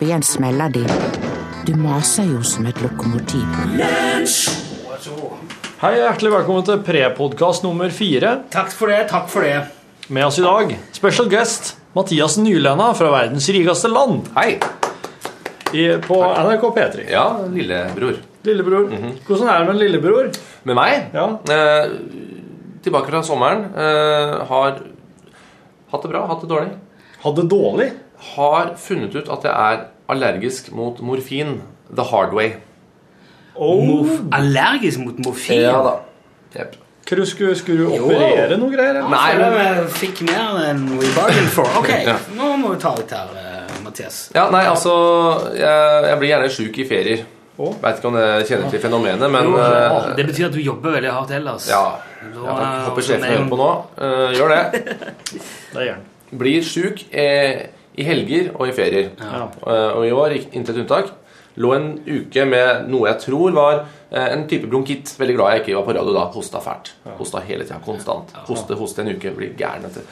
Igjen smeller de. Du maser jo som et lokomotiv. Hei, hjertelig velkommen til prepodkast nummer fire. Takk for det. takk for det. Med oss i dag, special guest Mathias Nylenda fra verdens rikeste land Hei. i, på NRK P3. Ja, lillebror. Lillebror. Hvordan er det med lillebror? Med meg, Ja. eh, tilbake fra sommeren, eh, har hatt det bra, hatt det dårlig. Hatt det dårlig? Har funnet ut at jeg er allergisk mot morfin the hard way. Oh. Morf allergisk mot morfin? Ja da. Yep. Hva skulle, skulle du operere noe greier? eller? Nei, men, vi fikk mer enn we bargained for. Ok, Ja. nå må vi ta litt her, eh, Mathias. ja, nei, altså Jeg, jeg blir gjerne sjuk i ferier. Oh. Veit ikke om det kjenner til fenomenet, men Jo, eh, det betyr at du jobber veldig hardt ellers. Ja. Jeg håper sjefen hører på nå. Uh, gjør det. Det gjør han. Blir sjuk eh, i helger og i ferier. Ja. Eh, og i år, ikke- intet unntak, lå en uke med noe jeg tror var eh, en type bronkitt. Veldig glad jeg ikke var på radio da. Hosta fælt. Hosta hele tida. Konstant. Hoste, hoste en uke. Blir gæren etter.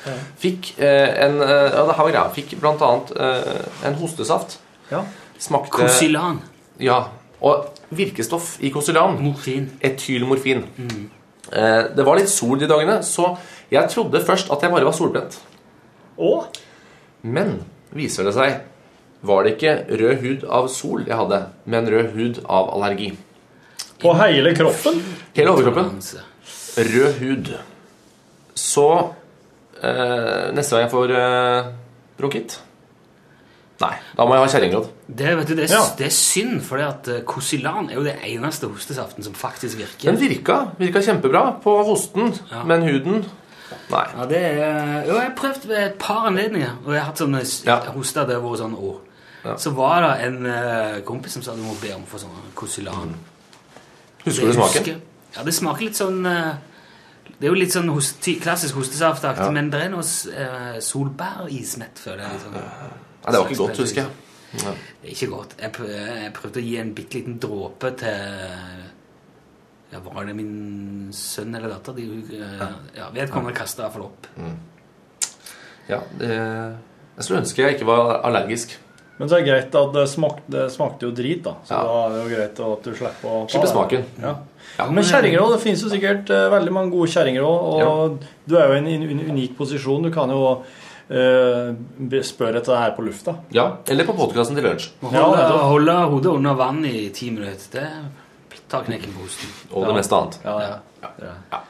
Fikk eh, en Ja, det her var greia. Fikk blant annet eh, en hostesaft. Ja. Smakte Kosilan. Ja. Og virkestoff i Kosilan. Morfin. Etylmorfin. Mm. det var litt sol de dagene, så jeg trodde først at jeg bare var solbrent. Å? Men viser det seg var det ikke rød hud av sol jeg hadde, men rød hud av allergi. På hele kroppen? Hele overkroppen. Rød hud. Så eh, neste gang jeg får eh, bronkitt Nei, da må jeg ha kjerringråd. Det, vet det, Ja. det er synd, for eh, Kosilan er jo det eneste hostesaften som faktisk virker. Den virka, virka kjempebra på hosten, Ja. men huden Nei. Ja, det er, jo, jeg har prøvd ved et par anledninger, og jeg har hatt sånn Ja. hosta det har vært sånn år. Ja. Så var det en uh, kompis som sa du må be om for sånn Kosilan. Husker du Det smaken? husker- Ja, det smaker litt sånn uh, Det er jo litt sånn host, klassisk hostesaftaktig, Ja. men det er noe uh, solbærismett, føler jeg. Liksom. ja, det var ikke godt, husker jeg. Ja. Ikke godt. Jeg prøvde å gi en bitte liten dråpe til ja, Var det min sønn eller datter? De, eh, ja, Vedkommende kasta iallfall opp. Ja, det, jeg skulle ønske jeg ikke var allergisk. Men så er det greit at det smakte, det smakte jo drit, da. Så Ja. da er det jo greit at du slipper å ta Slipper smaken. Ja. Ja. Men kjerringråd, det finnes jo sikkert eh, veldig mange gode kjerringråd, og du er jo i en unik posisjon. Du kan jo uh, spørre etter det her på lufta. Ja, Eller på podkasten til lunsj. Ja, holde, holde hodet under vann i ti minutter, det tar knekken på osten. Og det meste annet. Ja, ja.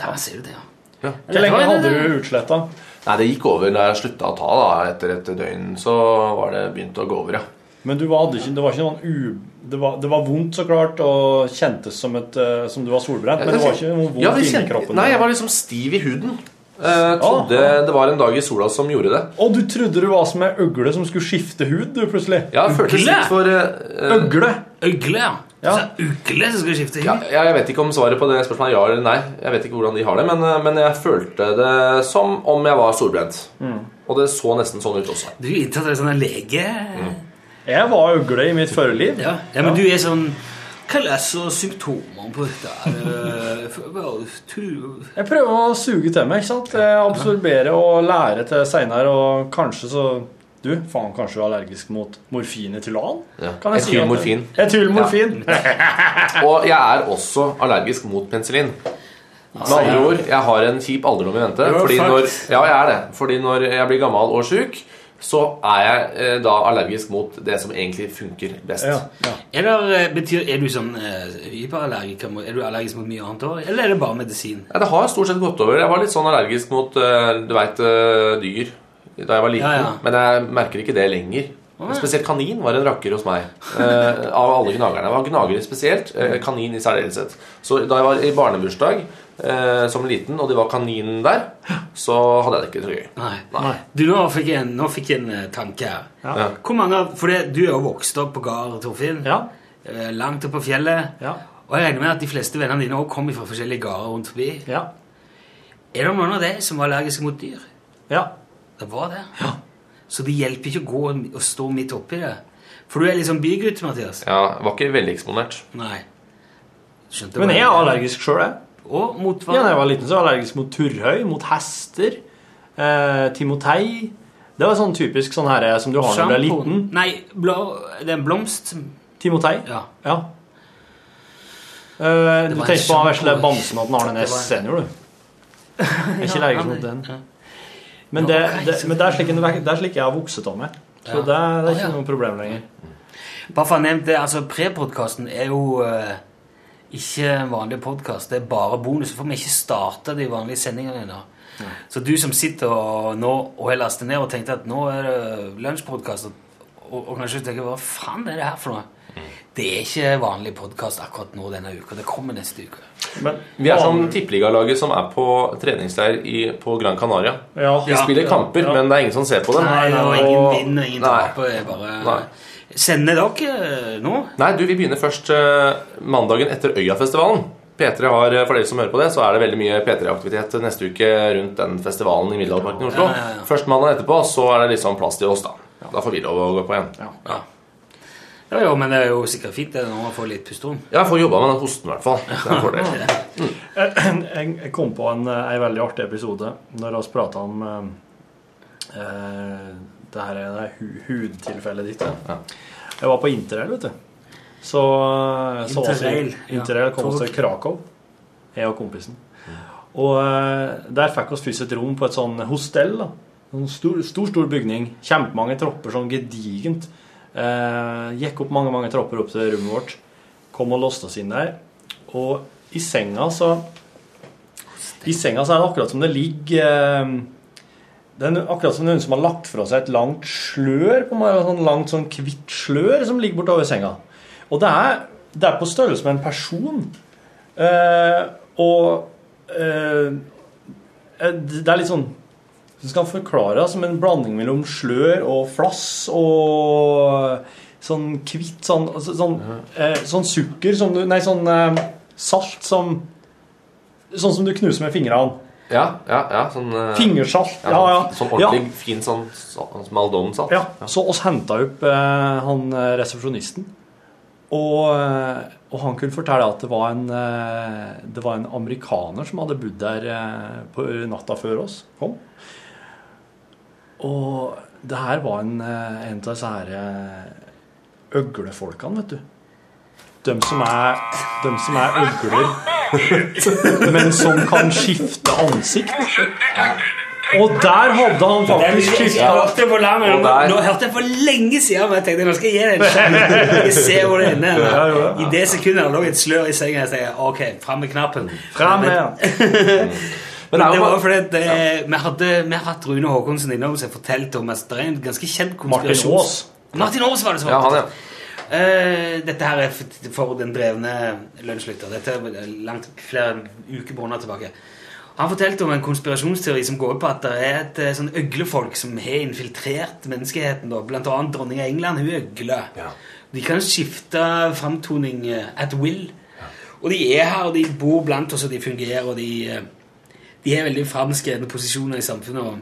Der ser du det, ja. Ja. Hvor lenge hadde du utsletta? Nei, det gikk over da jeg slutta å ta. da Etter et døgn så var det begynt å gå over, ja. Men du hadde ikke, det var ikke noen u... Det var, det var vondt, så klart, og kjentes som, et, eh, som du var solbrent, men det var ikke noe vondt Ja, inni kroppen. Nei, jeg var liksom stiv i huden. Jeg trodde det var en dag i sola som gjorde det. Og du trodde du var som ei øgle som skulle skifte hud, du, plutselig? Ja, jeg føltes litt for uh, Øgle! Øgle, ja. Ja. Så ugle som skal skifte ja. Jeg vet ikke om svaret på det spørsmålet er ja eller nei. Jeg vet ikke hvordan de har det, men, eh, men jeg følte det som om jeg var solbrent. Mm. Og det så nesten sånn ut også. Du er inntatt en sånn lege... Jeg var ugle i mitt førerliv. Ja. ja, men du er sånn Hva leser symptomer på dette? Eh, Jeg prøver å suge til meg. ikke sant? Jeg absorberer og lærer til seinere, og kanskje så Du, faen, kanskje du er allergisk mot morfinetylan? Ja. Kan jeg si at- Etylmorfin. Ja. Og jeg er også allergisk mot penicillin. Med andre ord, jeg har en kjip alderdom i vente. Fordi når, ja, jeg er det. Fordi når jeg blir gammel og sjuk, så er jeg eh, da allergisk mot det som egentlig funker best. Ja, ja. Er, det, eh, betyr, er du sånn eh, hyperallergiker? Er du allergisk mot mye annet òg? Eller er det bare medisin? Ja, det har stort sett gått over. Jeg var litt sånn allergisk mot eh, du vet, eh, dyr da jeg var liten. Ja, ja. Men jeg merker ikke det lenger. ja. Spesielt kanin var en rakker hos meg. Eh, av alle gnagerne. Jeg var gnager spesielt. Eh, kanin i særdeleshet. Så da jeg var i barnebursdag eh, som liten, og det var kaninen der, så hadde jeg det ikke så gøy. Nei. Nei. Du, nå fikk jeg en, nå fikk jeg en eh, tanke her. Ja. Hvor mange For det, du er jo vokst opp på gard, Torfinn. Ja. Eh, Langt oppe på fjellet. Ja. Og jeg regner med at de fleste vennene dine også kommer fra forskjellige gårder rundt forbi. Ja. Er det noen av deg som var allergiske mot dyr? ja. Det var det? Ja. Så det hjelper ikke å gå og stå midt oppi det? For du er liksom bygutt, Mathias. Ja, var ikke veldig eksponert. Nei. Skjønte Men jeg er allergisk sjøl, jeg. Og mot hva? Ja, da jeg var liten, så var jeg allergisk mot turrhøy, mot hester, eh, timotei, Det var sånn typisk sånn her som du har når du er liten. Nei, blå, det er en blomst. Timotei. Ja. Ja. Eh, du tenker på den vesle bamsen til Arne Næss senior, du. Jeg er ikke allergisk mot den. Ja. Men det, det, men det er slik, det er slik jeg har vokst av meg. Så Ja. det, er- er Ah, ja. ikke noe problem lenger. Bare for å nevne det, altså Prepodkasten er jo uh, ikke en vanlig podkast. Det er bare bonus. For vi har ikke starta de vanlige sendingene ennå. Så du som sitter og, nå, og har lastet ned og tenkte at nå er det lunsjpodkast, og, og, og kanskje tenker hva faen er det her for noe? Det er ikke vanlig podkast akkurat nå denne uka. Det kommer neste uke. Men, Vi er som tippeligalaget som er på treningsleir i, på Gran Canaria. Ja. Vi spiller kamper, ja. men det er ingen som ser på dem. Nei, og ingen vinner, ingen Nei. taper. Er bare Nei. Sender dere nå? Nei, du, vi begynner først eh, mandagen etter Øyafestivalen. P3 har, eh, For dere som hører på det, så er det veldig mye P3-aktivitet neste uke rundt den festivalen i Middelalderparken i Oslo. Ja, ja, ja. Først mandag etterpå så er det liksom plass til oss, da. Da får vi lov å gå på igjen. Ja. Ja, jo, men det er jo sikkert fint det når man får litt pusterom. Jeg får jobba med den hosten, i hvert fall. Det er en fordel. Jeg, jeg kom på en, eh, en veldig artig episode når vi prata om eh, eh, det her er det hu, hudtilfellet ditt. Ja. Ja. Jeg var på interrail, vet du. Så, eh, så Interrail, ja. Interrail kom oss til Krakow, jeg og kompisen. Og eh, der fikk oss først et rom på et sånn hostell. da. En stor, stor, stor bygning. Kjempemange tropper, sånn gedigent. Eh, gikk opp mange, mange trapper opp til rommet vårt. Kom og låste oss inn der. Og i senga så I senga så er det akkurat som det ligger eh, Det er akkurat som noen som har lagt fra seg et langt slør, på meg, sånn langt sånn hvitt slør som ligger bortover senga. Og det er, det er på størrelse med en person. Eh, og eh, eh, det er litt sånn Det skal forklares som en blanding mellom slør og flass og sånn hvitt sånn, altså, sånn, eh, sånn sukker som du Nei, sånn eh, salt som Sånn som du knuser med fingrene. Ja, ja, ja. Sånn, eh, Fingersalt. ja, Ja, ja. Sånn ordentlig fin sånn sånn Maldon-salt. Ja, så oss henta opp eh, han eh, resepsjonisten. Og, eh, og han kunne fortelle at det var en, det var en amerikaner som hadde bodd der på natta før oss kom. Og det her var en, eh, en av disse her eh, øglefolkene, vet du. De som er, de som er øgler, men som kan skifte ansikt. Og der hadde han faktisk skifta Og nå, hørte jeg for lenge siden, men jeg tenkte nå skal jeg gi det en sjanse. Ser hvor det ender. Ja, ja, ja. I det sekundet det lå et slør i senga, jeg tenkte ok, fram med knappen. Fram med. Men det var fordi det, ja. vi, hadde, vi har hatt Rune Håkonsen innom og fortalt om at det er en ganske kjent konspirasjon. Martin. Aas. Martin Aas var det som Ja, han, ja. Uh, dette her er for- den drevne lønnslytter. Dette er langt flere uker på tilbake. Han fortalte om en konspirasjonsteori som går på at det er et eh, sånn øglefolk som har infiltrert menneskeheten. Da. Blant annet dronning av England. Hun er øgle. Ja. De kan skifte framtoning eh, at will. Og de er her, og de bor blant oss, og de fungerer, og de, eh, de har veldig framskredne posisjoner i samfunnet. Og,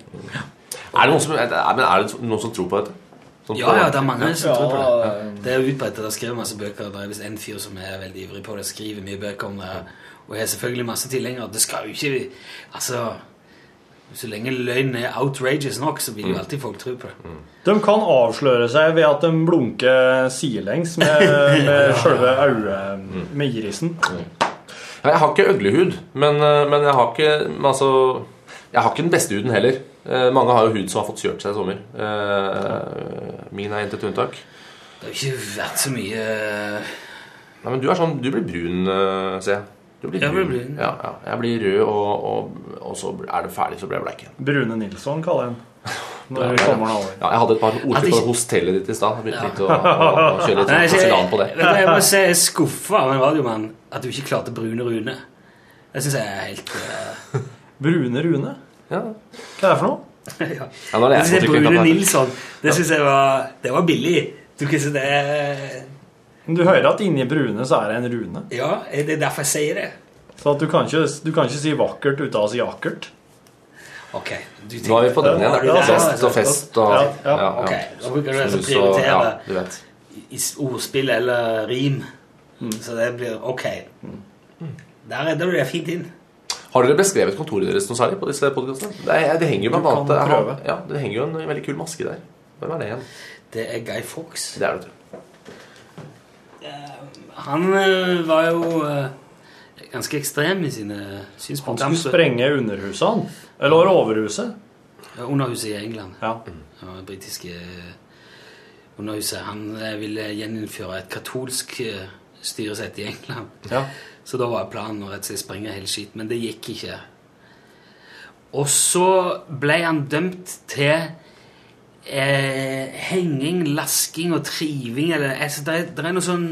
Er det noen som, er, men er det noen som tror på dette? Sånn ja, ja, det er mange som Ja, tror på det. ja. Det er utbredt. Det er skrevet masse bøker. Det er visst en fyr som er veldig ivrig på det. Skriver mye bøker om det. Og har selvfølgelig masse tilhengere. Det skal jo ikke Altså Så lenge løgnen er outrageous nok, så vil jo alltid folk tro på det. De kan avsløre seg ved at de blunker sidelengs med, med sjølve øyet med irisen. Ja, Jeg har ikke øglehud, men, eh, men jeg har ikke altså, Jeg har ikke den beste huden heller. Eh, Mange har jo hud som har fått kjørt seg i sommer. Eh, Min er intet unntak. Det har ikke vært så mye Nei, men du er sånn, du blir brun, ser jeg. Du blir Jeg blir brun. brun. Ja, ja. Jeg blir rød, og, og, og så er det ferdig, så blir jeg bleik igjen. Brune Nilsson, kaller jeg den. Når Ja, kommer er over. Ja, jeg hadde et par ordspill på hostellet ditt i stad. Jeg begynte å, å, å kjøre litt jeg, porselan på det. jeg må si jeg er skuffa av en radiomann at du ikke klarte Brune Rune. Det syns jeg er helt uh... Brune Rune? Ja. Hva er det for noe? ja. Ja, det Jeg synes Brune. Nilsson Det synes jeg var Det var billig. Du kan si det Men Du hører at inni brune så er det en rune. Ja, det er derfor jeg sier det. Så at du, kan ikke, du kan ikke si vakkert uten å si akkert. Ok. Du Nå er vi på den igjen. Ja, ja, Fest og fest og Ja, ja. Ok, da bruker du det som prioritere ja, i ordspill eller rim. Så det blir ok. Der redder du deg fint inn. Har dere beskrevet kontoret deres noe særlig på disse podcastene? Det, er- det henger jo blant annet. Ja, det henger jo en veldig kul maske der. Hvem er det igjen? Det er Guy Fawkes. Det er det, tror jeg. Han eh, var jo eh, ganske ekstrem i sine synspunkter. Han skulle sprenge underhusene. Eller overhuset. Ja, Underhuset i England. Ja. Ja, det britiske underhuset. Han eh, ville gjeninnføre et katolsk eh, styresett i England. ja. Så da var planen å rett og slett sprenge hele skit, men det gikk ikke. Og så ble han dømt til eh, henging, lasking og triving eller altså, det, det er noe sånn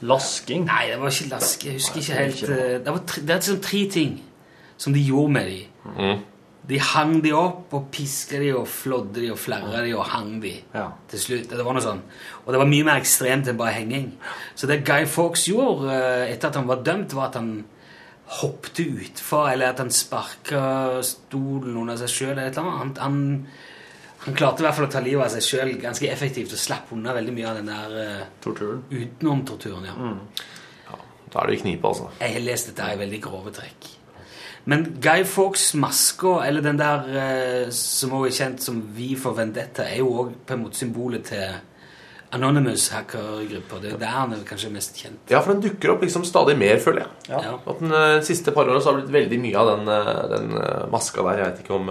Lasking. Nei, det var ikke lask. Jeg husker ikke helt eh, Det, var tre, det er liksom tre ting som de gjorde med de. Mm. De hang de opp og piska de og flådde de og flerra de og hang de. Ja. Til slutt. Det var noe sånn. Og det var mye mer ekstremt enn bare henging. Så det Guy Fawkes gjorde eh, etter at han var dømt, var at han hoppte utfor, eller at han sparka stolen under seg sjøl. Han, han, han klarte i hvert fall å ta livet av seg sjøl ganske effektivt og slapp unna veldig mye av den der uh, Torturen. utenom-torturen. ja. Da er det i knipe, altså. Jeg har lest dette i veldig grove trekk. Men Guy Fawkes masker, eller den der uh, som også er kjent som Vi for Vendetta, er jo òg på en måte symbolet til Anonymous hackergruppa. Det er der han er kanskje mest kjent. Ja, for den dukker opp liksom stadig mer, føler jeg. Ja. At den eh, siste par årene så har det blitt veldig mye av den, eh, den eh, maska der. Jeg vet ikke om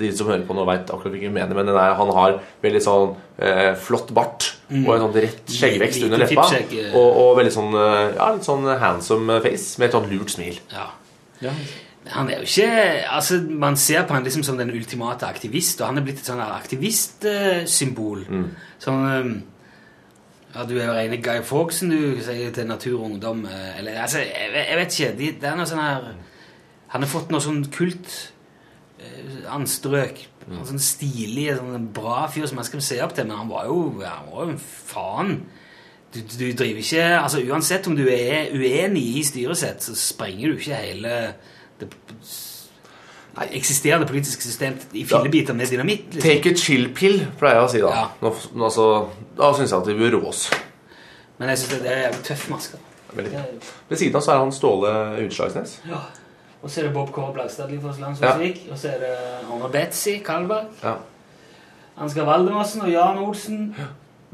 de som hører på nå, vet akkurat hvilken mener, men den er, han har veldig sånn eh, flott bart og en sånn rett skjeggvekst under leppa. Og, og veldig sånn ja, litt sånn handsome face med et sånn lurt smil. Ja. Ja. Han er jo ikke altså Man ser på han liksom som den ultimate aktivist, og han er blitt et sånn her Mm. Sånn Ja, du er jo rene Guy Fawkesen, du, sier til Natur og Ungdom. eh, Eller altså, jeg, jeg vet ikke. De, det er noe sånn her Han har fått noe sånn kult eh, anstrøk. noe sånn stilig, sånn bra fyr som man skal se opp til, men han var jo han var jo en faen. Du, du driver ikke altså Uansett om du er uenig i styresett, så sprenger du ikke hele det eksisterende politiske system i fillebiter med dynamitt. Liksom. Take a chill pill, pleier jeg å si da. Ja. Nå, altså, da syns jeg at vi bør roe oss. Men jeg synes det er en tøff maske. Veldig. Ved siden av så er han Ståle Utslagsnes. Ja. Og så er det Bob Kåre Blagstad, Livfors Landsmusikk. Og så er det Arne Betzy Kalberg. Ja. Ansgar Valdemarsen og Jan Olsen.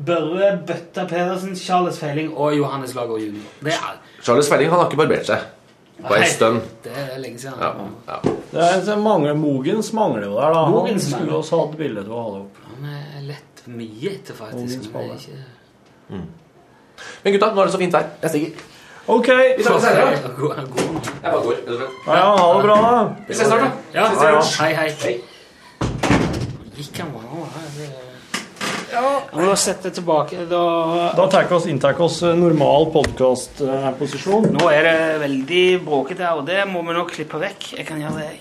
Børre Bøtta Pedersen, Charles Feiling og Johannes Lager Junior. Charles Feiling han har ikke barbert seg på Nei, en stund. Det er lenge siden. Ja, ja. Det er, så mangler, Mogens mangler jo der, da. Han skulle også hatt bilde av å ha det opp. Han er lett mye etter, faktisk. Men det er ikke... Men gutta, nå er det så fint vær. Jeg stikker. OK. Vi snakkes senere. Er er. Jeg bare går. Ja, ja, ha det bra, da. Vi ses snart, da. Ja, hei, hei. Hei. Gikk han bare nå? her? Jeg må da sette tilbake da... Da tar vi oss, inntar vi oss eh, normal podkastposisjon. Nå er det veldig bråkete her, og det må vi nok klippe vekk. Jeg kan gjøre det, jeg.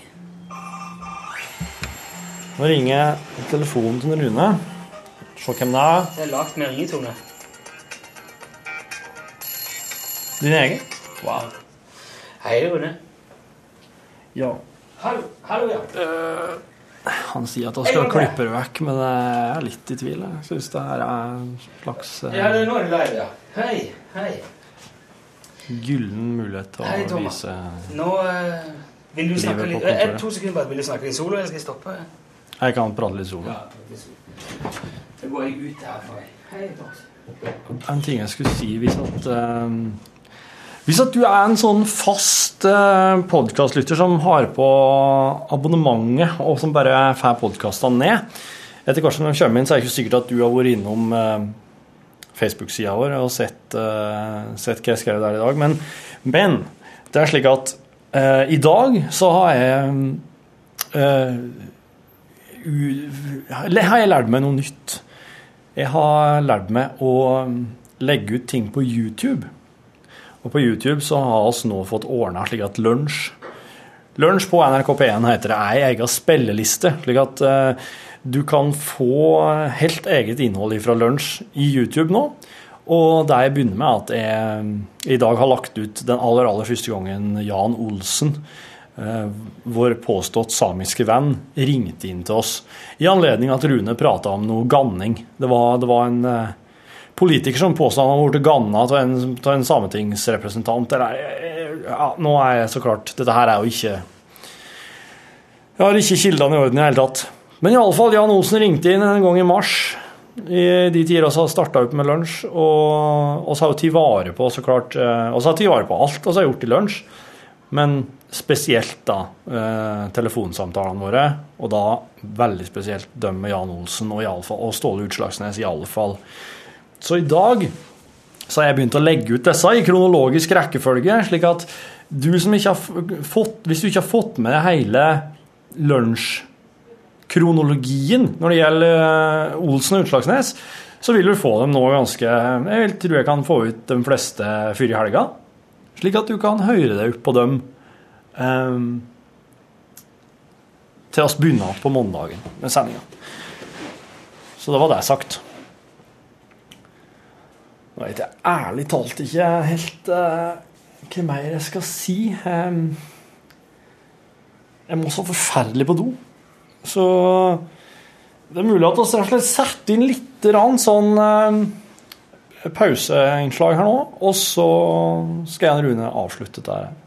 Nå ringer telefonen til Rune. Se hvem det er. Det er lagt med ringetone. Din egen? Wow. Hei, Rune. Ja. Hallo, hallo ja. Han sier at han skal klippe det vekk, men jeg er litt i tvil. Jeg syns det her er en slags uh, Ja, det er er det live, ja. Hei, hei. gyllen mulighet til Hei, å Thomas. vise Nå uh, vil du snakke litt eh, To sekunder bare. Vil du snakke litt solo, eller skal jeg stoppe? Jeg kan prate litt solo. Da går jeg ut herfra. Hei, Thomas. En ting jeg skulle si hvis at eh, Hvis at du er en sånn fast uh, podkastlytter som har på abonnementet, og som bare får podkastene ned Etter hvert som de kommer inn, så er det ikke sikkert at du har vært innom uh, Facebook-sida vår og sett, eh, sett hva jeg skrev der i dag. Men, men det er slik at uh, i dag så har jeg uh, har jeg lært meg noe nytt. Jeg har lært meg å legge ut ting på YouTube. Og på YouTube så har vi nå fått ordna slik at lunsj Lunsj på NRK P1 heter det er ei egen spilleliste, slik at eh, du kan få helt eget innhold fra lunsj i YouTube nå. Og det jeg begynner med, at jeg i dag har lagt ut den aller, aller første gangen Jan Olsen, eh, vår påstått samiske venn, ringte inn til oss i anledning at Rune prata om noe ganning. Det var, det var en eh, politiker som påstår han har blitt ganna av en, av en sametingsrepresentant. Eller, eh, ja, nå er jeg så klart Dette her er jo ikke Jeg har ikke kildene i orden i det hele tatt. Men iallfall, Jan Olsen ringte inn en gang i mars. I de tider vi starta opp med lunsj. Og vi har jo tatt vare på så klart, eh, oss har vare på alt vi har gjort i lunsj. Men spesielt da eh, telefonsamtalene våre, og da veldig spesielt dem med Jan Olsen og, i alle fall, og Ståle Utslagsnes fall. Så i dag så har jeg begynt å legge ut disse i kronologisk rekkefølge, slik at du som ikke har fått, hvis du ikke har fått med deg hele lunsjkronologien når det gjelder eh, Olsen og Utslagsnes, så vil du få dem nå ganske Jeg tror jeg kan få ut de fleste før i helga. Slik at du kan høre deg opp på dem um, til oss begynner på mandagen med sendinga. Så da var det sagt. Nå vet jeg ærlig talt ikke helt uh, hva mer jeg skal si. Um, jeg må så forferdelig på do. Så det er mulig at vi rett og slett setter inn litt sånn uh, pauseinnslag her nå, og så skal jeg og Rune avslutte dette.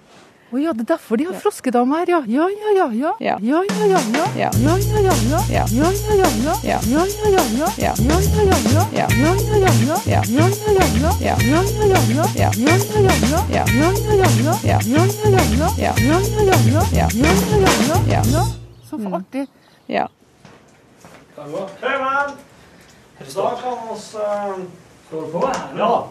Å ja, det er derfor de har froskedame her, ja. Ja, ja, ja. Ja, Ja. ja, ja, ja. Ja, ja, ja, ja. Ja. Ja, ja, ja, ja. Ja. Ja, ja, ja, ja. Ja. Ja, ja, ja, ja. Ja. Ja, ja, ja, ja. Ja. Ja, ja, ja, ja. Ja. Ja, ja, ja, ja. Ja. Ja, ja, ja, ja. Ja. Ja, ja, ja, ja. Ja. Ja, ja, ja, ja. Ja. Ja, ja, ja, ja. Ja. Ja, ja, ja, ja. Ja. Ja, så artig. Ja. Kevin! Da kan vi Ja.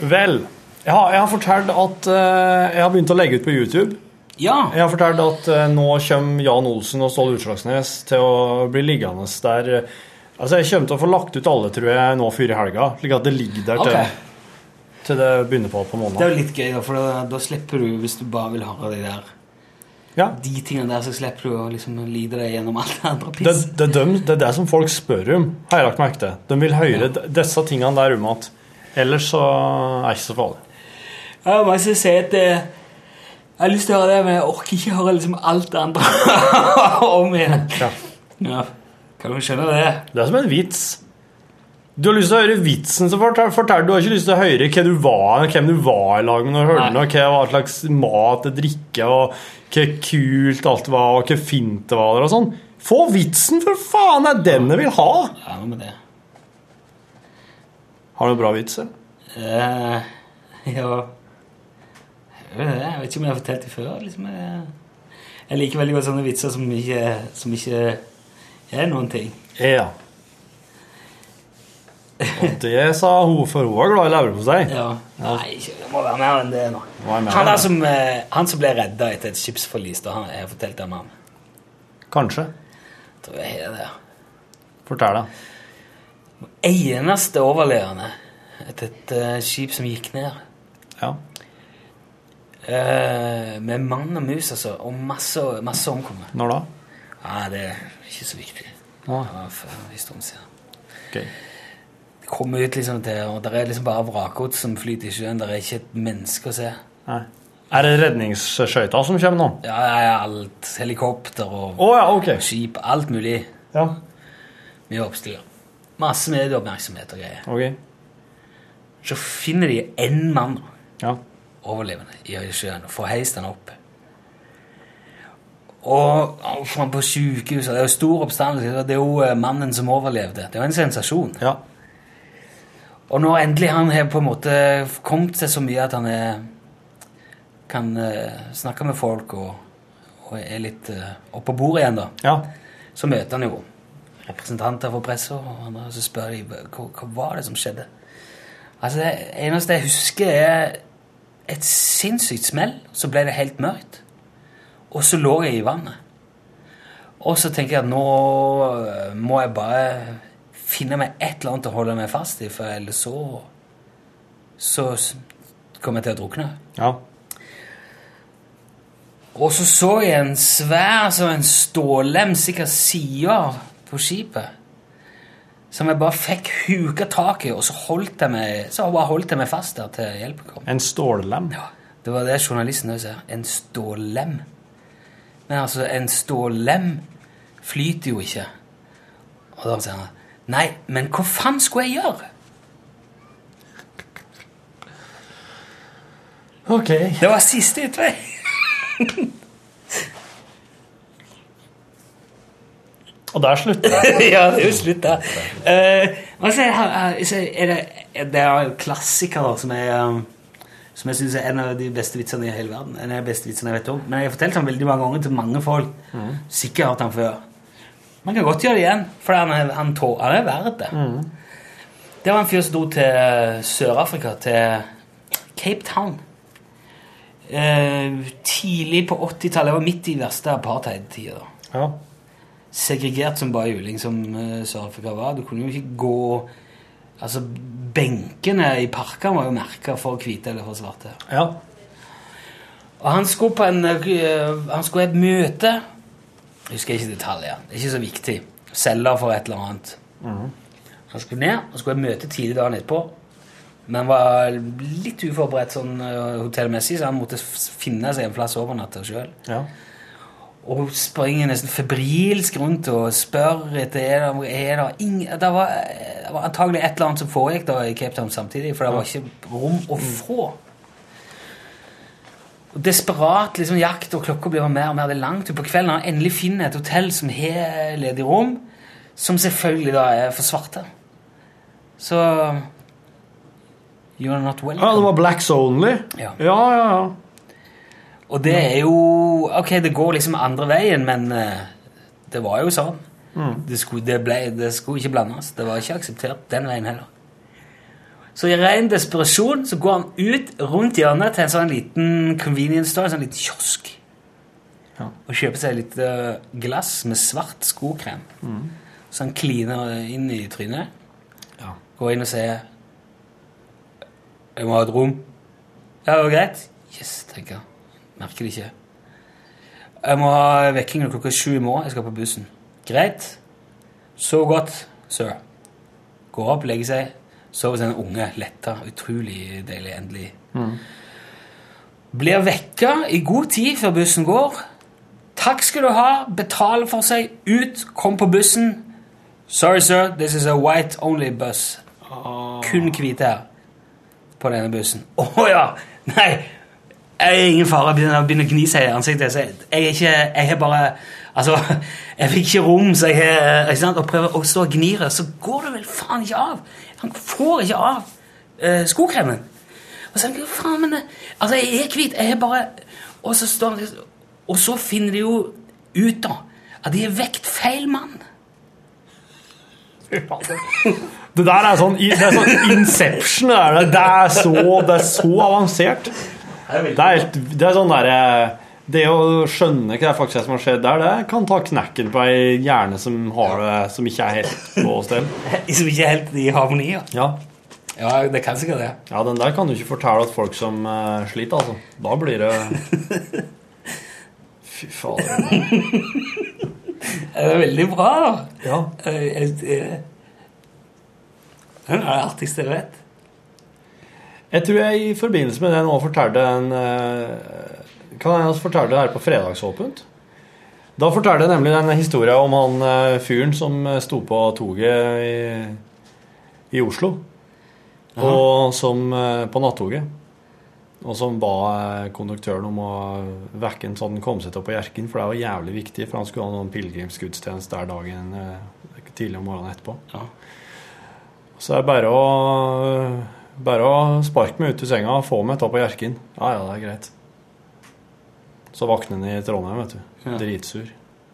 Vel, har, jeg har fortalt at eh, jeg har begynt å legge ut på YouTube. Ja. Jeg har fortalt at eh, nå kommer Jan Olsen og Ståle Utslagsnes til å bli liggende der. Altså, Jeg kommer til å få lagt ut alle, tror jeg, nå før i helga, slik at det ligger der til, okay. til det begynner på på måneden. Det er jo litt gøy, da, for da, da slipper du, hvis du bare vil høre de der Ja. De tingene der, så slipper du å liksom lide deg gjennom alt det andre Det, piss. det, dem- det er det som folk spør om, har jeg lagt merke til. De vil høre ja. disse tingene der om igjen. Ellers så er det ikke så farlig. Jeg må også si at eh, jeg har lyst til å høre det, men jeg orker ikke høre liksom alt det andre om igjen. Ja. Ja. Kan du skjønne det? Det er som en vits. Du har lyst til å høre vitsen som forteller. Du har ikke lyst til å høre hva du var, hvem du var i lag med når du hørte hva hva slags mat og drikke, og hva kult alt var, og hva fint det var og sånn. Få vitsen, for faen! Det er den jeg vil ha! Ja, noe med det. Har du noen bra vitser? Uh, ja Jeg vet, ikke om jeg har fortalt det før. Liksom, jeg, jeg liker veldig godt sånne vitser som ikke, som ikke er noen ting. Ja. Og det sa hun, for hun var glad i leverpostei. Ja. Nei, det må være mer enn det nå. Han, som, eh, han som ble redda etter et skipsforlis, da jeg har fortalt det om ham. Kanskje. Jeg tror jeg har det. Fortell, da. Eneste overlevende etter et eh, skip som gikk ned. Ja. Eh, med mann og mus, altså. Og masse, masse omkomne. Når da? Ja, det er ikke så viktig. Nå? Var for en stund siden. Det kommer ut liksom til, og det er liksom bare vrakgods som flyter i sjøen. Det er ikke et menneske å se. Nei. Er det redningsskøyta som kommer nå? Ja, ja, ja, alt. Helikopter og oh, ja, okay. skip. Alt mulig. Ja, Mye oppstyr. Masse medieoppmerksomhet og greier. ok. Så finner de én mann Ja. Overlevende i sjøen og får heist han opp. Og får han på sykehuset. Det er jo stor oppstandelse. Det er jo eh, mannen som overlevde. Det er jo en sensasjon. ja. Og når endelig han har på en måte kommet seg så mye at han er, kan uh, snakke med folk og, og er litt uh, på bordet igjen, da, Ja. så møter han jo representanter for pressa, og andre, så spør de hva, hva var det som skjedde. Altså, Det eneste jeg husker, er et sinnssykt smell. Så ble det helt mørkt. Og så lå jeg i vannet. Og så tenker jeg at nå øh, må jeg bare finne meg et eller annet å holde meg fast i, for ellers så Så kommer jeg til å drukne. Ja. Og så så jeg en svær som en stålem, sikkert sida på skipet, som jeg bare fikk huka tak i, og så holdt jeg meg, bare holdt jeg meg fast der til hjelpen kom. En stållem? Ja, det var det journalisten også sa. En stållem. Men altså, en stållem flyter jo ikke. Og da sier han Nei, men hva faen skulle jeg gjøre? Ok. Det var siste utvei. Og der slutter det. ja, det er jo slutt da. Uh, altså, er det, det er en klassiker som jeg, um, som jeg synes er en av de beste vitsene i hele verden. En av de beste vitsene jeg vet om. Men jeg har fortalt den veldig mange ganger til mange folk. Sikkert hørt den før. Man kan godt gjøre det igjen, for han er, han tå, han er verdt det. Det var en fyr som dro til Sør-Afrika, til Cape Town. Eh, tidlig på 80-tallet. Det var midt i verste apartheid-tida. da Ja. Segregert som bare juling som uh, Sør-Afrika var. Du kunne jo ikke gå Altså, benkene i parkene var jo merka for hvite eller for svarte. ja. Og han skulle på en eh, Han skulle et møte Jeg husker ikke detaljer. Det er ikke så viktig. Selger for et eller annet. Han skulle ned og skulle ha møte tidlig dagen etterpå. Men var litt uforberedt sånn eh, hotellmessig, så han måtte finne seg en plass å overnatte sjøl. ja. Og springer nesten febrilsk rundt og spør etter er det, er det, ingen, det, var, det var antagelig et eller annet som foregikk da i Cape Town samtidig, for det var ikke rom å få. Og Desperat liksom, jakt, og klokka blir mer og mer det er langt utpå kvelden. Han endelig finner et hotell som har ledig rom, som selvfølgelig da er for svarte. Så You're not welcome. ja, det var blacks only? Ja. ja, ja. ja. Og det er jo Ok, det går liksom andre veien, men eh, det var jo sånn. Det, skulle, det, ble, det skulle ikke blandes. Det var ikke akseptert den veien heller. Så i ren desperasjon så går han ut rundt hjørnet til en sånn liten convenience store, en sånn liten kiosk, Ja. og kjøper seg litt eh, glass med svart skokrem. Så han kliner inn i trynet, Ja. går inn og sier 'Jeg må ha et rom'. Ja, det var greit. Yes, tenker jeg. Merker det ikke. Jeg må ha vekking klokka sju i morgen. Jeg skal på bussen. Greit. Sov godt, sir. Går opp, legger seg. Sover som en unge. Letta. Utrolig deilig. Endelig. Blir vekka i god tid før bussen går. Takk skal du ha. Betaler for seg. Ut. Kom på bussen. Sorry, sir. This is a white only bus. Kun hvite her på denne bussen. Å ja! Nei! Jeg er ingen fare. Begynner, begynner å gni seg i ansiktet. Så Jeg har bare Altså, jeg fikk ikke rom, så jeg har ikke sant, og prøver å stå og gnire, så går det vel faen ikke av! Han får ikke av uh, skokremen. Og så tenker jeg, faen, men det- Altså, jeg er hvit, jeg har bare Og så står han Og så finner de jo ut, da, at de har vekt feil mann. Det der er sånn, det er sånn Inception. Det er, det er, så, det er så avansert. Det er, det er sånn derre Det å skjønne hva det faktisk er som har skjedd der, det kan ta knekken på ei hjerne som har det som ikke er helt på stell. Som ikke er helt i harmoni. Ja. Ja. ja, det kan sikkert det. ja, den der kan du ikke fortelle at folk som uh, sliter, altså. Da blir det Fy fader. Det er veldig bra, da. Ja. Uh, uh, Det er det artigste jeg vet. Jeg tror jeg i forbindelse med det nå fortalte en eh, Kan jeg også fortelle det her på Fredagsåpent? Da fortalte jeg nemlig den historien om han eh, fyren som eh, sto på toget i, i Oslo. Og som på nattoget. Og som ba konduktøren om å vekke en sånn kom seg opp på Hjerkinn, for det var jævlig viktig, for han skulle ha noen pilegrimsgudstjeneste der dagen tidlig om morgenen etterpå. Ja. Så det er bare å bare å sparke meg ut av senga og få meg til på Hjerkinn. Ja, ja, det er greit. Så våkner han i Trondheim, vet du. Ja. Dritsur.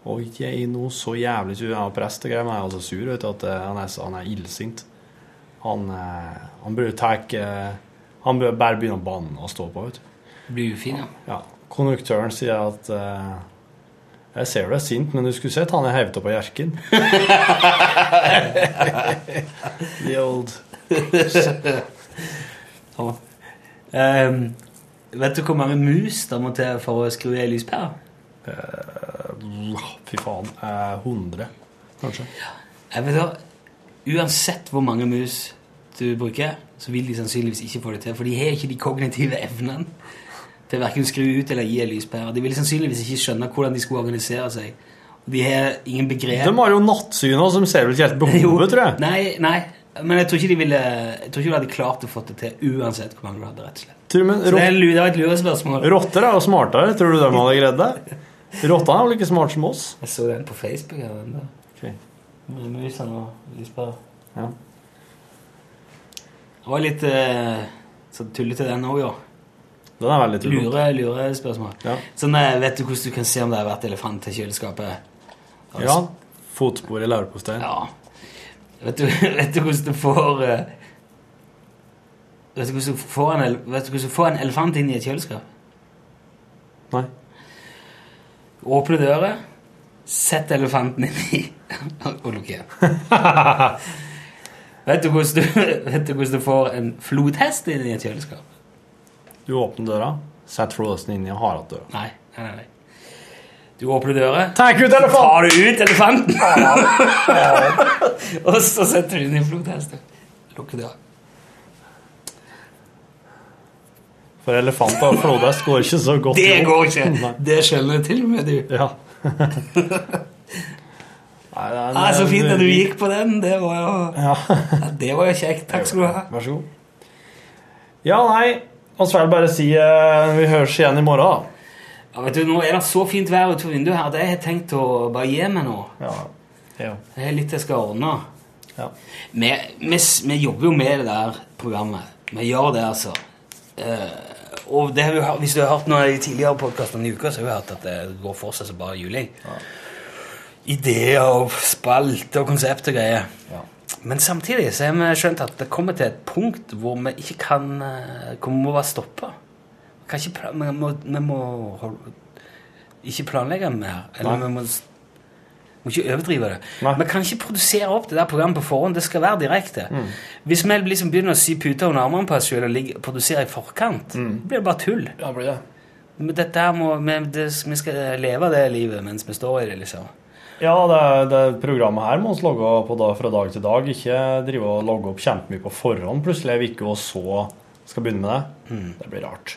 Og jeg er noe så jævlig sur. Han er prest og greier, men han er altså sur, vet du, at eh, han er, han er illsint. Han, eh, han burde ta eh, Han bør bare begynne å banne og stå på, vet du. Blir ufin, ja. Ja. Konduktøren sier at uh, Jeg ser du er sint, men du skulle sett han jeg opp av på Hjerkinn. The old Ja. Um, vet du hvor mange mus det må til for å skru i ei lyspære? Fy faen. Uh, 100, kanskje. Jeg vet da, Uansett hvor mange mus du bruker, så vil de sannsynligvis ikke få det til. For de har ikke de kognitive evnene til verken å skru ut eller gi ei lyspære. De vil sannsynligvis ikke skjønne hvordan de skulle organisere seg. Og de har ingen begrep De har jo nattsynet som ser ikke helt behovet, tror jeg. Nei, nei, men jeg tror ikke de ville Jeg tror ikke de hadde klart å få det til uansett hvor mange du hadde, rett og slett. Trumen, Så det er det var et lurespørsmål. rotter er jo smartere. Tror du de hadde greid det? Rottene er vel ikke smart som oss? Jeg så den på Facebook. her, den der. Ok. Med musene og lyspærer. Ja. Det var litt eh, så tullete, den òg, jo. Den er veldig tullete. Lure, lure spørsmål. Ja. Sånn, vet du hvordan du kan se om det har vært elefant i kjøleskapet? Ja. Fotspor i leverposteien. Ja. Vet du, vet du hvordan du får uh, Vet du hvordan du får en, vet du hvordan du får en elefant inn i et kjøleskap? Nei. Åpne døra, sett elefanten inn i og lukk igjen. vet, du vet du hvordan du får en flodhest inn i et kjøleskap? Du åpner døra, setter flodhesten inni og har igjen døra. Nei, nei, nei. Du åpner døra, Takk ut tar du ut elefanten, og så setter du den i flodhesten. Lukker døra. For elefanter og flodhest går ikke så godt. Det går ikke! Det skjønner til og med du. Ja. Nei, det er en- Ah, så fint at du gikk på den. Det var jo, Ja. ja, det var jo kjekt. Takk skal du ha. Vær så god. Ja, nei. vi får bare si uh, vi høres igjen i morgen, da. Ja, vet du, Nå er det så fint vær utenfor vinduet her at jeg har tenkt å bare gi meg nå. Ja. ja. Det er litt jeg skal ordne. ja. Vi, vi, vi jobber jo med det der programmet. Vi gjør det, altså. Eh, og det har vi, hvis du har hørt noe de tidligere podkastene i uka, så har vi hørt at det går for seg som bare juling. Ideer og spalter og konsept og greier. Ja. Men samtidig så har vi skjønt at det kommer til et punkt hvor vi ikke kan eh, Hvor vi må være stoppe. Ikke, vi, må, vi må holde, ikke planlegge mer. Eller vi må, må ikke overdrive det. Nei. Vi kan ikke produsere opp det der programmet på forhånd. Det skal være direkte. Mm. Hvis vi liksom begynner å sy puter under armene på oss sjøl og ligge- produsere i forkant, Mm. blir det bare tull. Ja, blir det. Men dette her må, vi, det, vi skal leve det livet mens vi står i det, liksom. Ja, det, det programmet her må vi logge på da, fra dag til dag. Ikke drive og logge opp kjempemye på forhånd plutselig er vi ikke og så skal begynne med det. Mm. Det blir rart.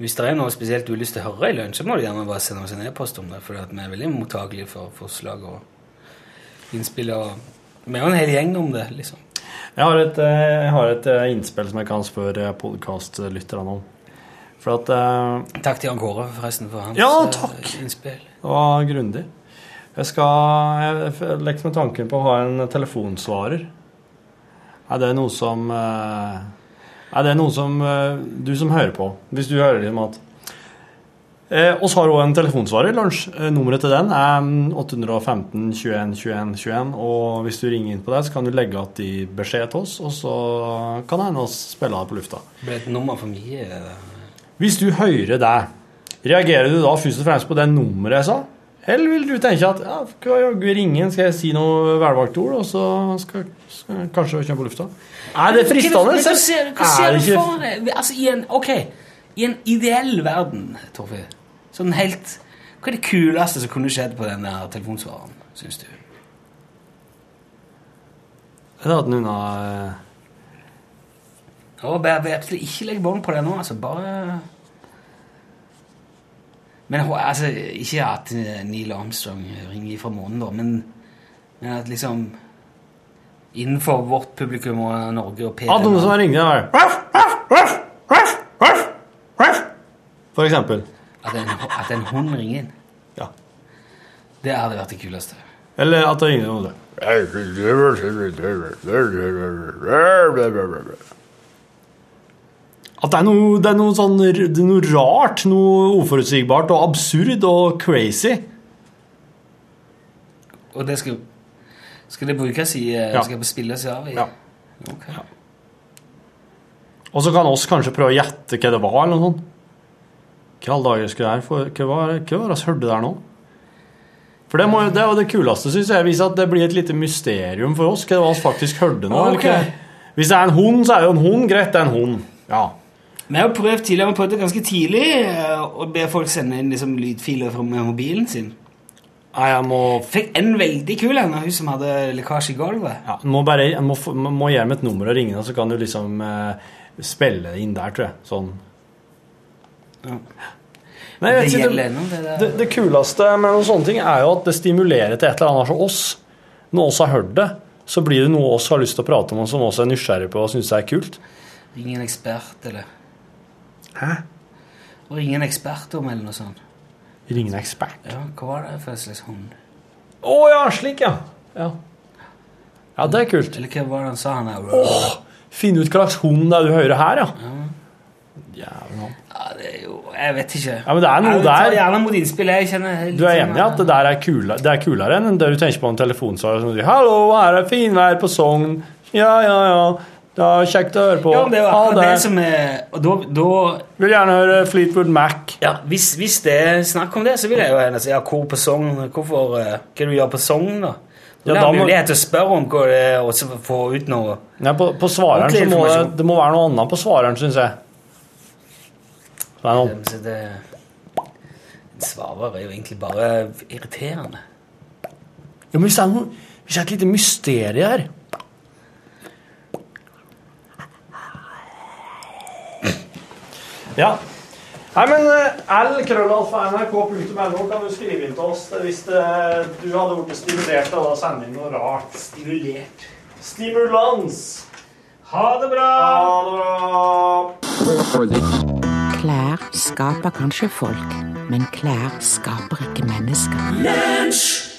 Hvis det er noe spesielt du har lyst til å høre i lunsj, så må du gjerne bare sende oss en e-post om det, for vi er veldig mottagelige for forslag og innspill. og Vi jo en hel gjeng om det, liksom. Jeg har et, eh, jeg har et eh, innspill som jeg kan spørre podkastlytterne om. For at eh, Takk til Jan Kåre forresten for hans Ja, eh, takk. innspill. det var grundig. Jeg skal Jeg lekte med tanken på å ha en telefonsvarer. Er det noe som eh, Er det noe som eh, du som hører på Hvis du hører liksom at Eh, oss har òg en telefonsvarer. Lunsj. Eh, nummeret til den er mm, 815 21 21 21. Og hvis du ringer inn på det, så kan du legge igjen beskjed til oss, og så kan det hende vi spiller det på lufta. Det ble et nummer for mye. eh, Hvis du hører det, reagerer du da først og fremst på det nummeret jeg sa? Eller vil du tenke at ja, jaggu ringe skal jeg si noe velvalgt ord, og så skal, skal kanskje kjøre på lufta? Er det fristende? Hva, hva, ser, hva Er ser du for deg? Altså, i en, ok, i en ideell verden, Torfinn, sånn helt Hva er det kuleste som kunne skjedd på den der telefonsvareren, syns du? Jeg hadde den unna eh, Og bare, bare absolutt ikke legg bånd på det nå, altså. Bare Men altså, ikke at eh, Neil Armstrong ringer fra månen, da, men, men at liksom Innenfor vårt publikum og Norge og Ja, noen som ruff, ruff. For eksempel. at, en, at en hund ringer inn. Ja. Det hadde vært det kuleste. Eller at det ringer noen. At det er noe, det er noe sånn det er noe rart, noe uforutsigbart og absurd og crazy. Og det skal Skal det brukes i eh, Ja. Skal det spilles av i Ja. Ok. Og så kan oss kanskje prøve å gjette hva det var, eller noe sånt. Hva alle dager skulle det være? For, hva var det vi hørte der nå? For det, må, det er jo det kuleste, syns jeg. Viser at det blir et lite mysterium for oss hva det var vi faktisk hørte nå. hva- Hvis det er en hund, så er det jo en hund. Greit, det er en hund. Ja. Vi har prøvd tidligere, vi det ganske tidlig eh, å be folk sende inn liksom, lydfiler fra mobilen sin. Nei, jeg må Fikk en veldig kul en av hun som hadde lekkasje i gulvet. Ja, må bare jeg må, må gjøre med et nummer og ringe, så kan du liksom eh, spille inn der, tror jeg. Sånn. Ja. Nei, Det ikke, det det, det kuleste med noen sånne ting er jo at det stimulerer til et eller annet som oss. Når oss har hørt det, så blir det noe oss har lyst til å prate om, og som oss er nysgjerrig på og syns er kult. Ingen ekspert, eller Hæ? Og ringe en ekspert om, eller noe sånt. Ringe en ekspert? Ja, Hva var det for en slags hund? Å ja, slik, ja. ja. Ja, det er kult. Eller hva var det han sa? han her? Åh, Finne ut hva slags hund det er du hører her, ja. Navn. Ja, det er jo Jeg vet ikke. Ja, men det er noe jeg der. gjerne mot innspill. Jeg kjenner Du er enig i at det der er, kula, det er kulere enn det du tenker på en telefonsvarer som sier 'Hallo, her er finvær på Sogn'. Ja, ja, ja. Det var kjekt å høre på. Ja, det var jo det det. som er Og da, da Vil gjerne høre Fleetwood Mac. ja, hvis, hvis det er snakk om det, så vil jeg jo gjerne si ja, hvor på Sogn Hvorfor eh, Hva du gjør på Sogn, da? Ja, Da har må- mulighet til å spørre om hva det er, og så få ut noe. Nei, på, på svareren så må det, det må være noe annet på svareren, syns jeg. Det er noe. Svarer er jo egentlig bare irriterende. Ja, men hvis det er, noe, hvis det er et lite mysterium her Ja. Nei, men eh, l-krøllalfa.nrk.no kan du skrive inn til oss hvis det, du hadde blitt stimulert av å sende inn noe rart. Stimulert. Stimulans! Ha det bra! Ha det bra! Klær skaper kanskje folk, men klær skaper ikke mennesker. Lunsj!